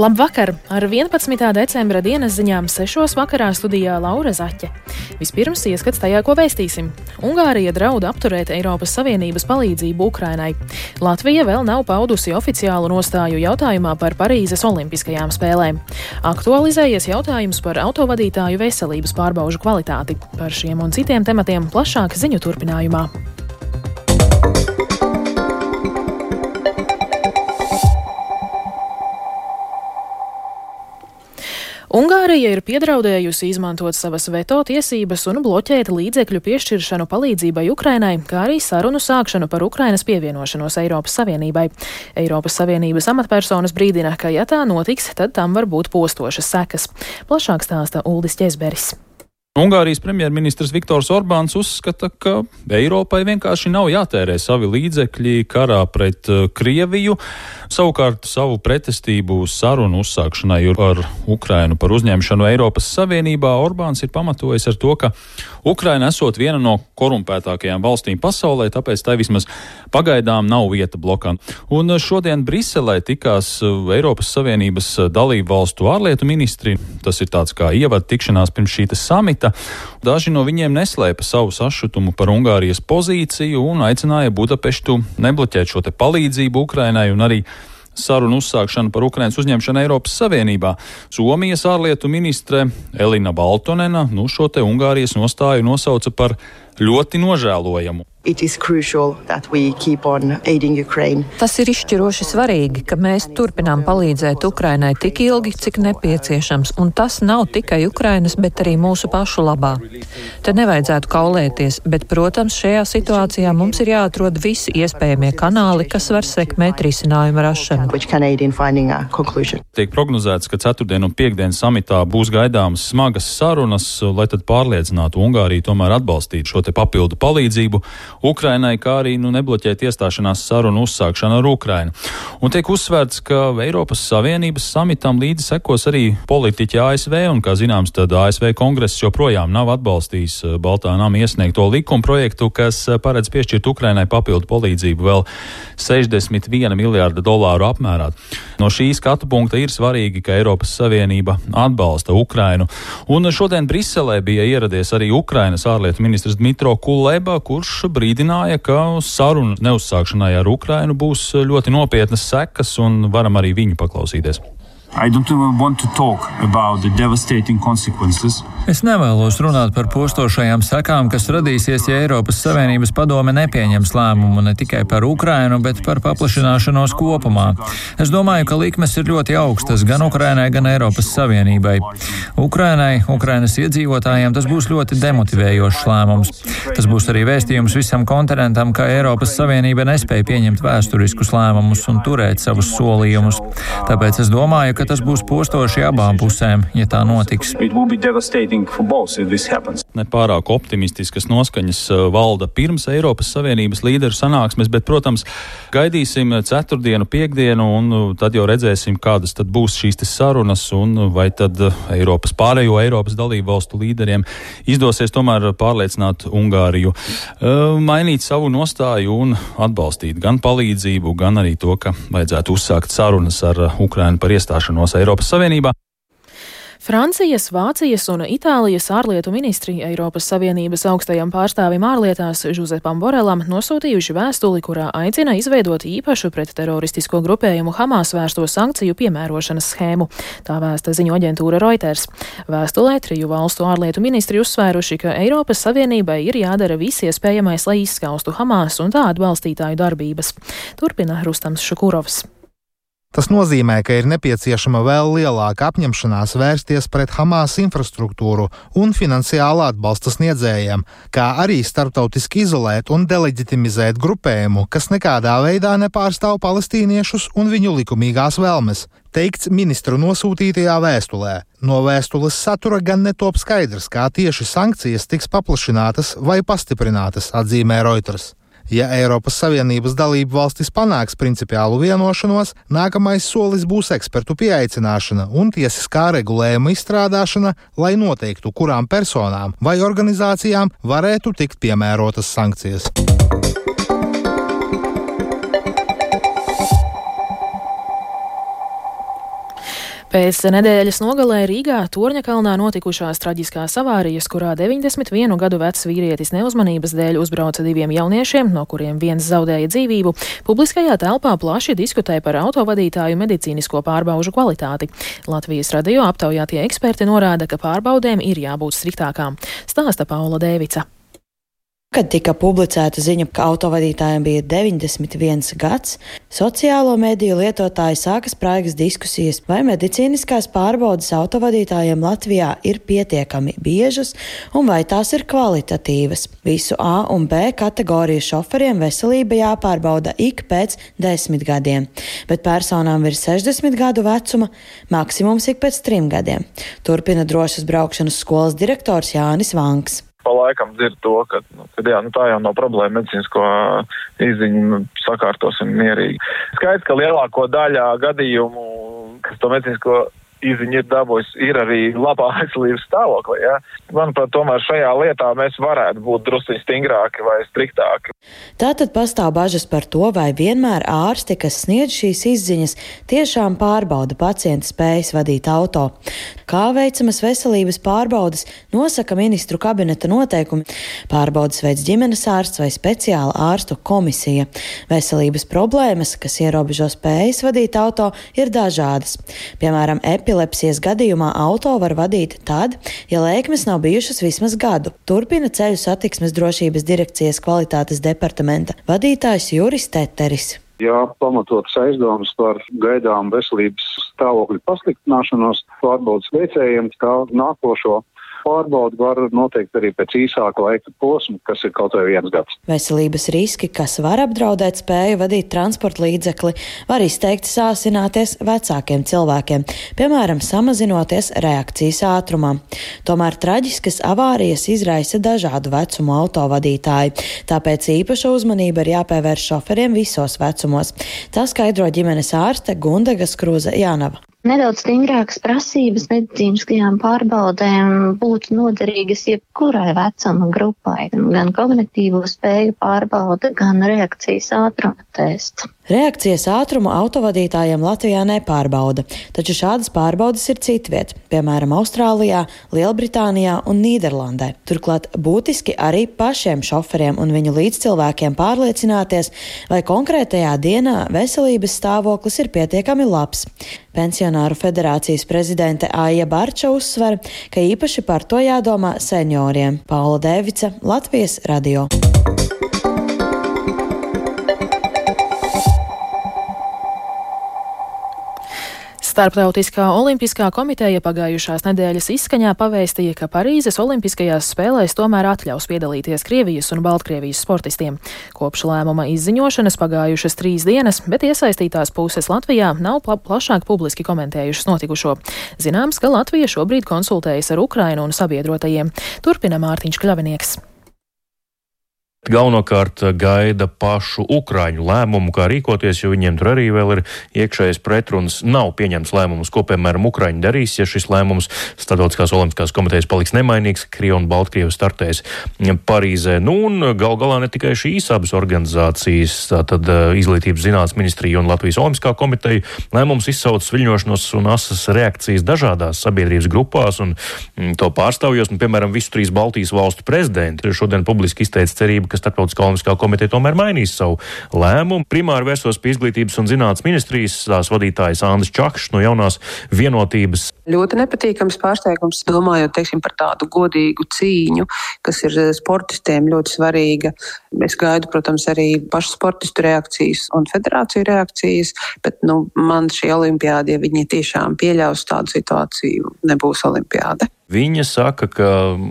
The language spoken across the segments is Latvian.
Labvakar! Ar 11. decembra dienas ziņām 6. vakarā studijā Laura Zaķe. Vispirms ieskats tajā, ko vēstīsim. Ungārija draud apturēt Eiropas Savienības palīdzību Ukrainai. Latvija vēl nav paudusi oficiālu nostāju jautājumā par Parīzes Olimpiskajām spēlēm. Aktualizējies jautājums par autovadītāju veselības pārbaužu kvalitāti. Par šiem un citiem tematiem plašāk ziņu turpinājumā. Ungārija ir piedraudējusi izmantot savas veto tiesības un bloķēt līdzekļu piešķiršanu palīdzībai Ukrainai, kā arī sarunu sākšanu par Ukrainas pievienošanos Eiropas Savienībai. Eiropas Savienības amatpersonas brīdina, ka ja tā notiks, tad tam var būt postošas sekas. Plašāk stāsta Uldis Ķezberis. Ungārijas premjerministrs Viktors Orbāns uzskata, ka Eiropai vienkārši nav jātērē savi līdzekļi karā pret uh, Krieviju. Savukārt savu pretestību sarunu uzsākšanai ar Ukrainu par uzņemšanu Eiropas Savienībā Orbāns ir pamatojis ar to, ka Ukraina esot viena no korumpētākajām valstīm pasaulē, tāpēc tai vismaz pagaidām nav vieta blokā. Un uh, šodien Briselē tikās uh, Eiropas Savienības dalību valstu ārlietu ministri. Tas ir tāds kā ievad tikšanās pirms šī samita samita. Daži no viņiem neslēpa savu sašutumu par Ungārijas pozīciju un aicināja Budapeštu nebloķēt šo palīdzību Ukrainai un arī sarunu uzsākšanu par Ukrainas uzņemšanu Eiropas Savienībā. Somijas ārlietu ministre Elina Baltonena nu šo te Ungārijas nostāju nosauca par ļoti nožēlojamu. Tas ir izšķiroši svarīgi, ka mēs turpinām palīdzēt Ukrainai tik ilgi, cik nepieciešams, un tas nav tikai Ukrainas, bet arī mūsu pašu labā. Te nevajadzētu kaulēties, bet, protams, šajā situācijā mums ir jāatrod visi iespējamie kanāli, kas var sekmēt risinājumu rašanu. Tiek prognozēts, ka ceturtdien un piekdien samitā būs gaidāmas smagas sarunas, lai tad pārliecinātu Ungāriju tomēr atbalstīt šo te papildu palīdzību. Ukrainai, kā arī nu, nebloķēt iestāšanās sarunu uzsākšanu ar Ukrainu. Un tiek uzsvērts, ka Eiropas Savienības samitam līdzi sekos arī politiķi ASV, un, kā zināms, tad ASV kongress joprojām nav atbalstījis eh, Baltā nama iesniegto likuma projektu, kas eh, paredz piešķirt Ukrainai papildu palīdzību vēl 61 miljārda dolāru apmērā. No šī skatu punkta ir svarīgi, ka Eiropas Savienība atbalsta Ukrainu. Un šodien Briselē bija ieradies arī Ukrainas ārlietu ministrs Dmitro Kuleba, kurš brīdināja, ka sarunu neuzsākšanai ar Ukrainu būs ļoti nopietnas sekas un varam arī viņu paklausīties. Es nevēlos runāt par postošajām sekām, kas radīsies, ja Eiropas Savienības padome nepieņems lēmumu ne tikai par Ukrainu, bet par paplašināšanos kopumā. Es domāju, ka likmes ir ļoti augstas gan Ukrainai, gan Eiropas Savienībai. Ukrainai, Ukrainas iedzīvotājiem tas būs ļoti demotivējošs lēmums. Tas būs arī vēstījums visam kontinentam, ka Eiropas Savienība nespēja pieņemt vēsturiskus lēmumus un turēt savus solījumus. Tāpēc es domāju, ka tas būs postoši abām pusēm, ja tā notiks. Nepārāk optimistiskas noskaņas uh, valda pirms Eiropas Savienības līderu sanāksmes, bet, protams, gaidīsim ceturtdienu, piekdienu, un uh, tad jau redzēsim, kādas tad būs šīs sarunas, un vai tad Eiropas pārējo Eiropas dalību valstu līderiem izdosies tomēr pārliecināt Ungāriju, mainīt savu nostāju un atbalstīt gan palīdzību, gan arī to, ka vajadzētu uzsākt sarunas ar Ukrainu par iestāšanos iestāšanos Eiropas Savienībā. Francijas, Vācijas un Itālijas ārlietu ministri Eiropas Savienības augstajam pārstāvim ārlietās Žuzepam Borelam nosūtījuši vēstuli, kurā aicina izveidot īpašu pret teroristisko grupējumu Hamas vērsto sankciju piemērošanas schēmu. Tā vēsta ziņu aģentūra Reuters. Vēstulē triju valstu ārlietu ministri uzsvēruši, ka Eiropas Savienībai ir jādara viss iespējamais, lai izskaustu Hamas un tā atbalstītāju darbības. Turpina Rustams Šukurovs. Tas nozīmē, ka ir nepieciešama vēl lielāka apņemšanās vērsties pret Hamas infrastruktūru un finansiālu atbalsta sniedzējiem, kā arī starptautiski izolēt un deleģitimizēt grupējumu, kas nekādā veidā nepārstāv palestīniešus un viņu likumīgās vēlmes. Teikts ministru nosūtītajā vēstulē. No vēstules satura gan netop skaidrs, kā tieši sankcijas tiks paplašinātas vai pastiprinātas, atzīmē Reuters. Ja Eiropas Savienības dalību valstis panāks principiālu vienošanos, nākamais solis būs ekspertu pieaicināšana un tiesiskā regulējuma izstrādāšana, lai noteiktu, kurām personām vai organizācijām varētu tikt piemērotas sankcijas. Pēc nedēļas nogalē Rīgā Torņakalnā notikušās traģiskās avārijas, kurā 91 gadu vecs vīrietis neuzmanības dēļ uzbrauca diviem jauniešiem, no kuriem viens zaudēja dzīvību, publiskajā telpā plaši diskutēja par autovadītāju medicīnisko pārbaužu kvalitāti. Latvijas radio aptaujātie eksperti norāda, ka pārbaudēm ir jābūt striktākām. Stāsta Paula Dēvica. Kad tika publicēta ziņa, ka autovadītājiem bija 91 gads, sociālo mediju lietotāji sāka spraigas diskusijas, vai medicīniskās pārbaudas autovadītājiem Latvijā ir pietiekami biežas un vai tās ir kvalitatīvas. Visu A un B kategoriju šoferiem veselība jāpārbauda ik pēc desmit gadiem, bet personām virs 60 gadu vecuma maksimums ik pēc trim gadiem. Turpina drošas braukšanas skolas direktors Jānis Vanks pa laikam dzird to, ka, nu, ka jā, nu, tā jau nav problēma medicīnisko izziņu sakārtosim mierīgi. Skaidrs, ka lielāko daļā gadījumu, kas to medicīnisko izziņa ir dabūjis, ir arī labā veselības stāvoklī. Ja? Manuprāt, tomēr šajā lietā mēs varētu būt drusciņi stingrāki vai striktāki. Tātad pastāv bažas par to, vai vienmēr ārsti, kas sniedz šīs izziņas, tiešām pārbauda pacienta spējas vadīt auto. Kā veicamas veselības pārbaudas, nosaka ministru kabineta noteikumi. Pārbaudas veids ģimenes ārsts vai speciāla ārstu komisija. Veselības problēmas, kas ierobežo spējas vadīt auto, ir dažādas. Piemēram, epi epilepsijas gadījumā auto var vadīt tad, ja lēkmes nav bijušas vismaz gadu. Turpina ceļu satiksmes drošības direkcijas kvalitātes departamenta vadītājs Juris Teteris. Ja pamatotas aizdomas par gaidām veselības stāvokļa pasliktināšanos pārbaudas veicējiem, kā nākošo pārbaudi var noteikt arī pēc īsāka laika posma, kas ir kaut vai viens gads. Veselības riski, kas var apdraudēt spēju vadīt transporta līdzekli, var izteikti sāsināties vecākiem cilvēkiem, piemēram, samazinoties reakcijas ātrumā. Tomēr traģiskas avārijas izraisa dažādu vecumu autovadītāji, tāpēc īpaša uzmanība ir jāpievērš šoferiem visos vecumos. Tā skaidro ģimenes ārste Gundaga Skruza Jānava. Nedaudz stingrākas prasības medicīniskajām pārbaudēm būtu noderīgas jebkurai vecuma grupai, gan kognitīvo spēju pārbaude, gan reakcijas ātruma tests. Reakcijas ātrumu autovadītājiem Latvijā nepārbauda, taču šādas pārbaudas ir citviet, piemēram, Austrālijā, Lielbritānijā un Nīderlandē. Turklāt būtiski arī pašiem šoferiem un viņu līdzcilvēkiem pārliecināties, vai konkrētajā dienā veselības stāvoklis ir pietiekami labs. Pensionāru federācijas prezidente Aija Barča uzsver, ka īpaši par to jādomā senioriem. Paula Devica, Latvijas radio. Starptautiskā olimpiskā komiteja pagājušās nedēļas izskaņā pavēstīja, ka Parīzes olimpiskajās spēlēs tomēr atļaus piedalīties Krievijas un Baltkrievijas sportistiem. Kopš lēmuma izziņošanas pagājušas trīs dienas, bet iesaistītās puses Latvijā nav pla plašāk publiski komentējušas notikušo. Zināms, ka Latvija šobrīd konsultējas ar Ukrainu un sabiedrotajiem. Turpina Mārtiņš Kļavinieks. Galvenokārt gaida pašu Ukrāņu lēmumu, kā rīkoties, jo viņiem tur arī vēl ir iekšējais pretruns. Nav pieņemts lēmums, ko, piemēram, Ukrāņi darīs, ja šis lēmums Startautiskās olimpiskās komitejas paliks nemainīgs, Krievija un Baltkrievija startēs Parīzē. Nu, un gal galā ne tikai šīs abas organizācijas, tātad eh, Izglītības zinātnes ministrija un Latvijas olimpiskā komiteja, lēmums izsauc viļņošanos un asas reakcijas dažādās sabiedrības grupās un mm, to pārstāvjos, un, piemēram, visu trīs Baltijas valstu prezidenti šodien publiski izteica cerību, ka Starptautiskā olimpiskā komiteja tomēr mainīs savu lēmumu. Primāri vērsos pie izglītības un zinātnes ministrijas tās vadītājas Andris Čakšs no jaunās vienotības. Ļoti nepatīkams pārsteigums, domājot teiksim, par tādu godīgu cīņu, kas ir sportistiem ļoti svarīga. Es gaidu, protams, arī pašu sportistu reakcijas un federāciju reakcijas, bet nu, man šī olimpiāda, ja viņi tiešām pieļaus tādu situāciju, nebūs olimpiāda. Viņa saka, ka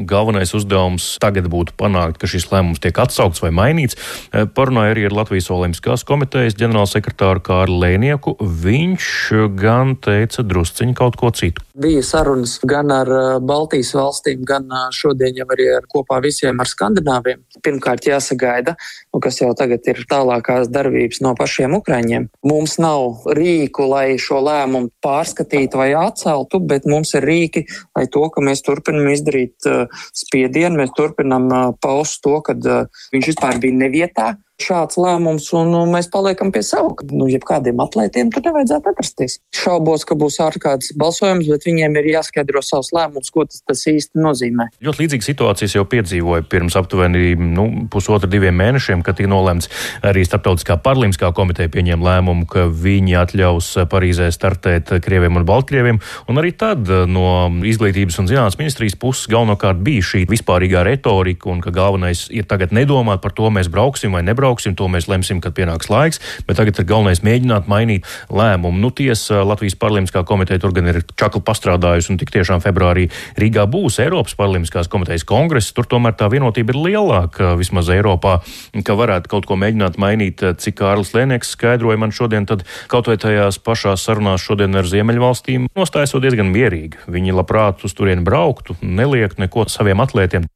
galvenais uzdevums tagad būtu panākt, ka šis lēmums tiek atsaukts vai mainīts. Eh, parunāja arī ar Latvijas Olimpiskās komitejas ģenerālsekretāru Kārlu Lēnieku. Viņš gan teica drusciņu kaut ko citu. Bija sarunas gan ar eh, Baltijas valstīm, gan eh, šodien jau arī ar kopā visiem ar Skandināviem. Pirmkārt jāsagaida, nu, kas jau tagad ir tālākās darbības no pašiem Ukraiņiem. Mums nav rīku, lai šo lēmumu pārskatītu vai atceltu, bet mums ir rīki, lai to, ka mēs mēs turpinam izdarīt uh, spiedienu, mēs turpinam uh, paust to, ka uh, viņš vispār bija nevietā šāds lēmums, un nu, mēs paliekam pie sava. Nu, jebkādiem atlētiem tur nevajadzētu atrasties. Šaubos, ka būs ārkārtas balsojums, bet viņiem ir jāskaidro savs lēmums, ko tas, tas īsti nozīmē. Ļoti līdzīgas situācijas jau piedzīvoja pirms aptuveni nu, pusotra diviem mēnešiem, kad tika nolēmts arī Startautiskā parlimskā komiteja pieņēma lēmumu, ka viņi atļaus Parīzē startēt krieviem un baltkrieviem. Un arī tad no izglītības un zinātnes ministrijas puses galvenokārt bija šī vispārīgā retorika, un ka galvenais ir tagad nedomāt par to, mēs brauksim vai nebrauksim, to mēs lemsim, kad pienāks laiks, bet tagad ir galvenais mēģināt mainīt lēmumu. Nu, tiesa Latvijas parlimskā komiteja tur gan ir čakli pastrādājusi, un tik tiešām februārī Rīgā būs Eiropas parlimskās komitejas kongress. Tur tomēr tā vienotība ir lielāka vismaz Eiropā, ka varētu kaut ko mēģināt mainīt, cik Kārlis Lēnieks skaidroja man šodien, tad kaut vai tajās pašās sarunās šodien ar Ziemeļvalstīm nostājas diezgan mierīgi. Viņi labprāt uz turieni brauktu, neliek neko saviem atlētiem.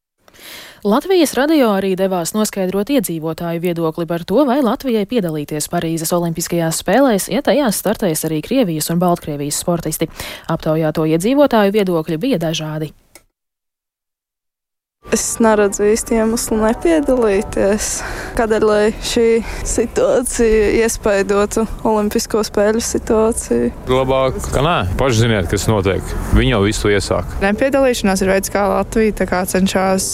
Latvijas radio arī devās noskaidrot iedzīvotāju viedokli par to, vai Latvijai piedalīties Parīzes Olimpiskajās spēlēs, ja tajās startēs arī Krievijas un Baltkrievijas sportisti. Aptaujāto iedzīvotāju viedokļi bija dažādi. Es neredzu īsti iemeslu nepiedalīties. Kādēļ šī situācija iespaidotu Olimpisko spēļu situāciju? Labāk, ka nē, paši ziniet, kas notiek. Viņi jau visu iesāk. Nepiedalīšanās ir veids, kā Latvija cenšas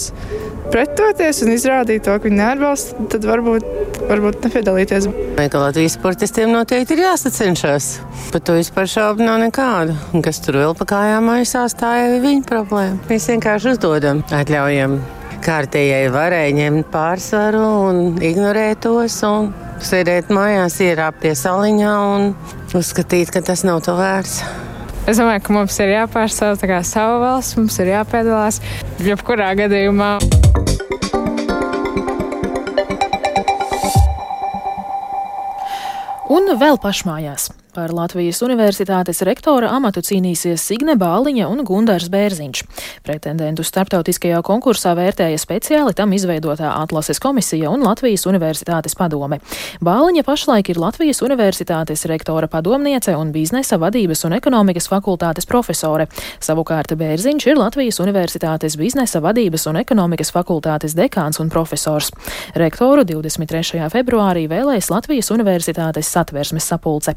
pretoties un izrādīt to, ka viņi neatbalsta, tad varbūt, varbūt nepiedalīties. Latvijas sportistiem noteikti ir jāsacenšas. Par to vispār šaubu nav nekādu. Un kas tur vēl pa kājām aizsās, tā jau ir viņa problēma. Mēs vienkārši uzdodam, atļaujam kārtējai varai ņemt pārsvaru un ignorēt tos. Un sēdēt mājās, ierāpties saliņā un uzskatīt, ka tas nav to vērts. Es domāju, ka mums ir jāpārstāv savu valsts, mums ir jāpiedalās jebkurā gadījumā. Un vēl pašmājās. Par Latvijas Universitātes rektora amatu cīnīsies Signe Bāliņa un Gundars Bērziņš. Pretendentu starptautiskajā konkursā vērtēja speciāli tam izveidotā atlases komisija un Latvijas Universitātes padome. Bāliņa pašlaik ir Latvijas Universitātes rektora padomniece un biznesa vadības un ekonomikas fakultātes profesore. Savukārt Bērziņš ir Latvijas Universitātes biznesa vadības un ekonomikas fakultātes dekāns un profesors. Rektoru 23. februārī vēlēs Latvijas Universitātes satversmes sapulce.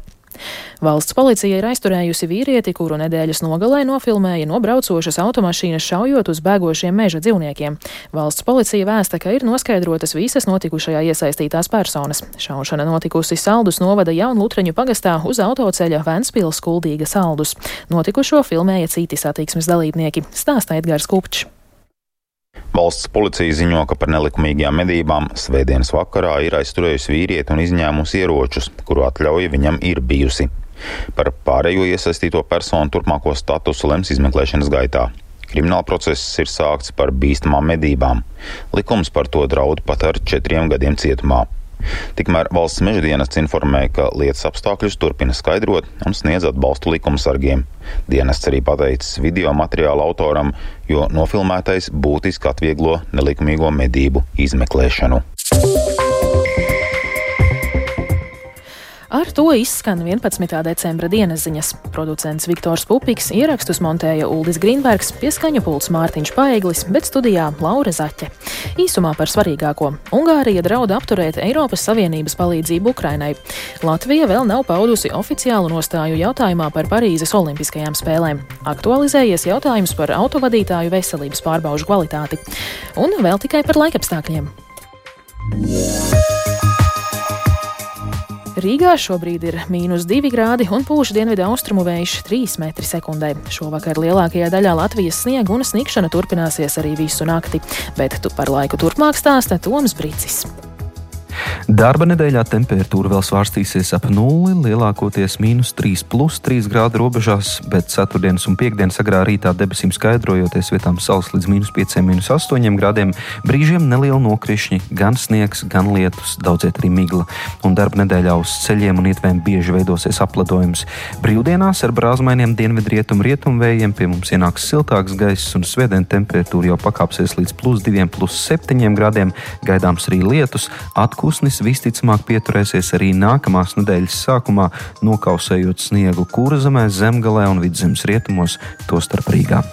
Valsts policija ir aizturējusi vīrieti, kuru nedēļas nogalē nofilmēja no braucošas automašīnas šaujot uz bēgošiem meža dzīvniekiem. Valsts policija vēsta, ka ir noskaidrotas visas notikušajā iesaistītās personas. Šaušana notikusi Saldus novada Jaunlutreņu pagastā uz autoceļa Ventspils Kuldīga Saldus. Notikušo filmēja citi satiksmes dalībnieki, stāsta Edgars Kupčs. Valsts policija ziņo, ka par nelikumīgajām medībām svētdienas vakarā ir aizturējusi vīrieti un izņēmusi ieročus, kuru atļauja viņam ir bijusi. Par pārējo iesaistīto personu turpmāko statusu lems izmeklēšanas gaitā. Krimināla process ir sākts par bīstamām medībām. Likums par to draud pat ar četriem gadiem cietumā. Tikmēr valsts meždienests informē, ka lietas apstākļus turpina skaidrot un sniedz atbalstu likumsargiem. Dienests arī pateicis video materiālu autoram, jo nofilmētais būtiski atvieglo nelikumīgo medību izmeklēšanu. Ar to izskan 11. decembra dienas ziņas. Producents Viktors Pupiks ierakstus montēja Uldis Grīnbergs, pieskaņu pults Mārtiņš Paeglis, bet studijā Laura Zaķe. Īsumā par svarīgāko. Ungārija draud apturēt Eiropas Savienības palīdzību Ukrainai. Latvija vēl nav paudusi oficiālu nostāju jautājumā par Parīzes Olimpiskajām spēlēm. Aktualizējies jautājums par autovadītāju veselības pārbaužu kvalitāti. Un vēl tikai par laikapstākļiem. Yeah. Rīgā šobrīd ir mīnus 2 grādi un pūš dienvidu austrumu vējš 3 m2. Šovakar lielākajā daļā Latvijas sniega un sniegšana turpināsies arī visu nakti, bet tu par laiku turpmāk stāsta Toms Brīcis. Darba nedēļā temperatūra vēl svārstīsies ap nulli, lielākoties mīnus 3,3 grādu robežās, bet ceturtdienas un piekdienas agrā rītā debesīm skaidrojoties vietām saules līdz mīnus 5,8 grādiem, brīžiem neliela nokrišņi, gan sniegs, gan lietus, daudziet arī migla. Un darba nedēļā uz ceļiem un ietvēm bieži veidosies apledojums. Brīvdienās ar brāzmainiem dienvidrietumu rietumvējiem pie mums ienāks siltāks gaiss un svētdien temperatūra jau pakāpsies līdz plus 2, plus 7 grādiem, gaidāms arī lietus. Atku Kusnis visticamāk pieturēsies arī nākamās nedēļas sākumā, nokausējot sniegu kūra zemē, zemgalē un vidzemes rietumos, tostarp Rīgā.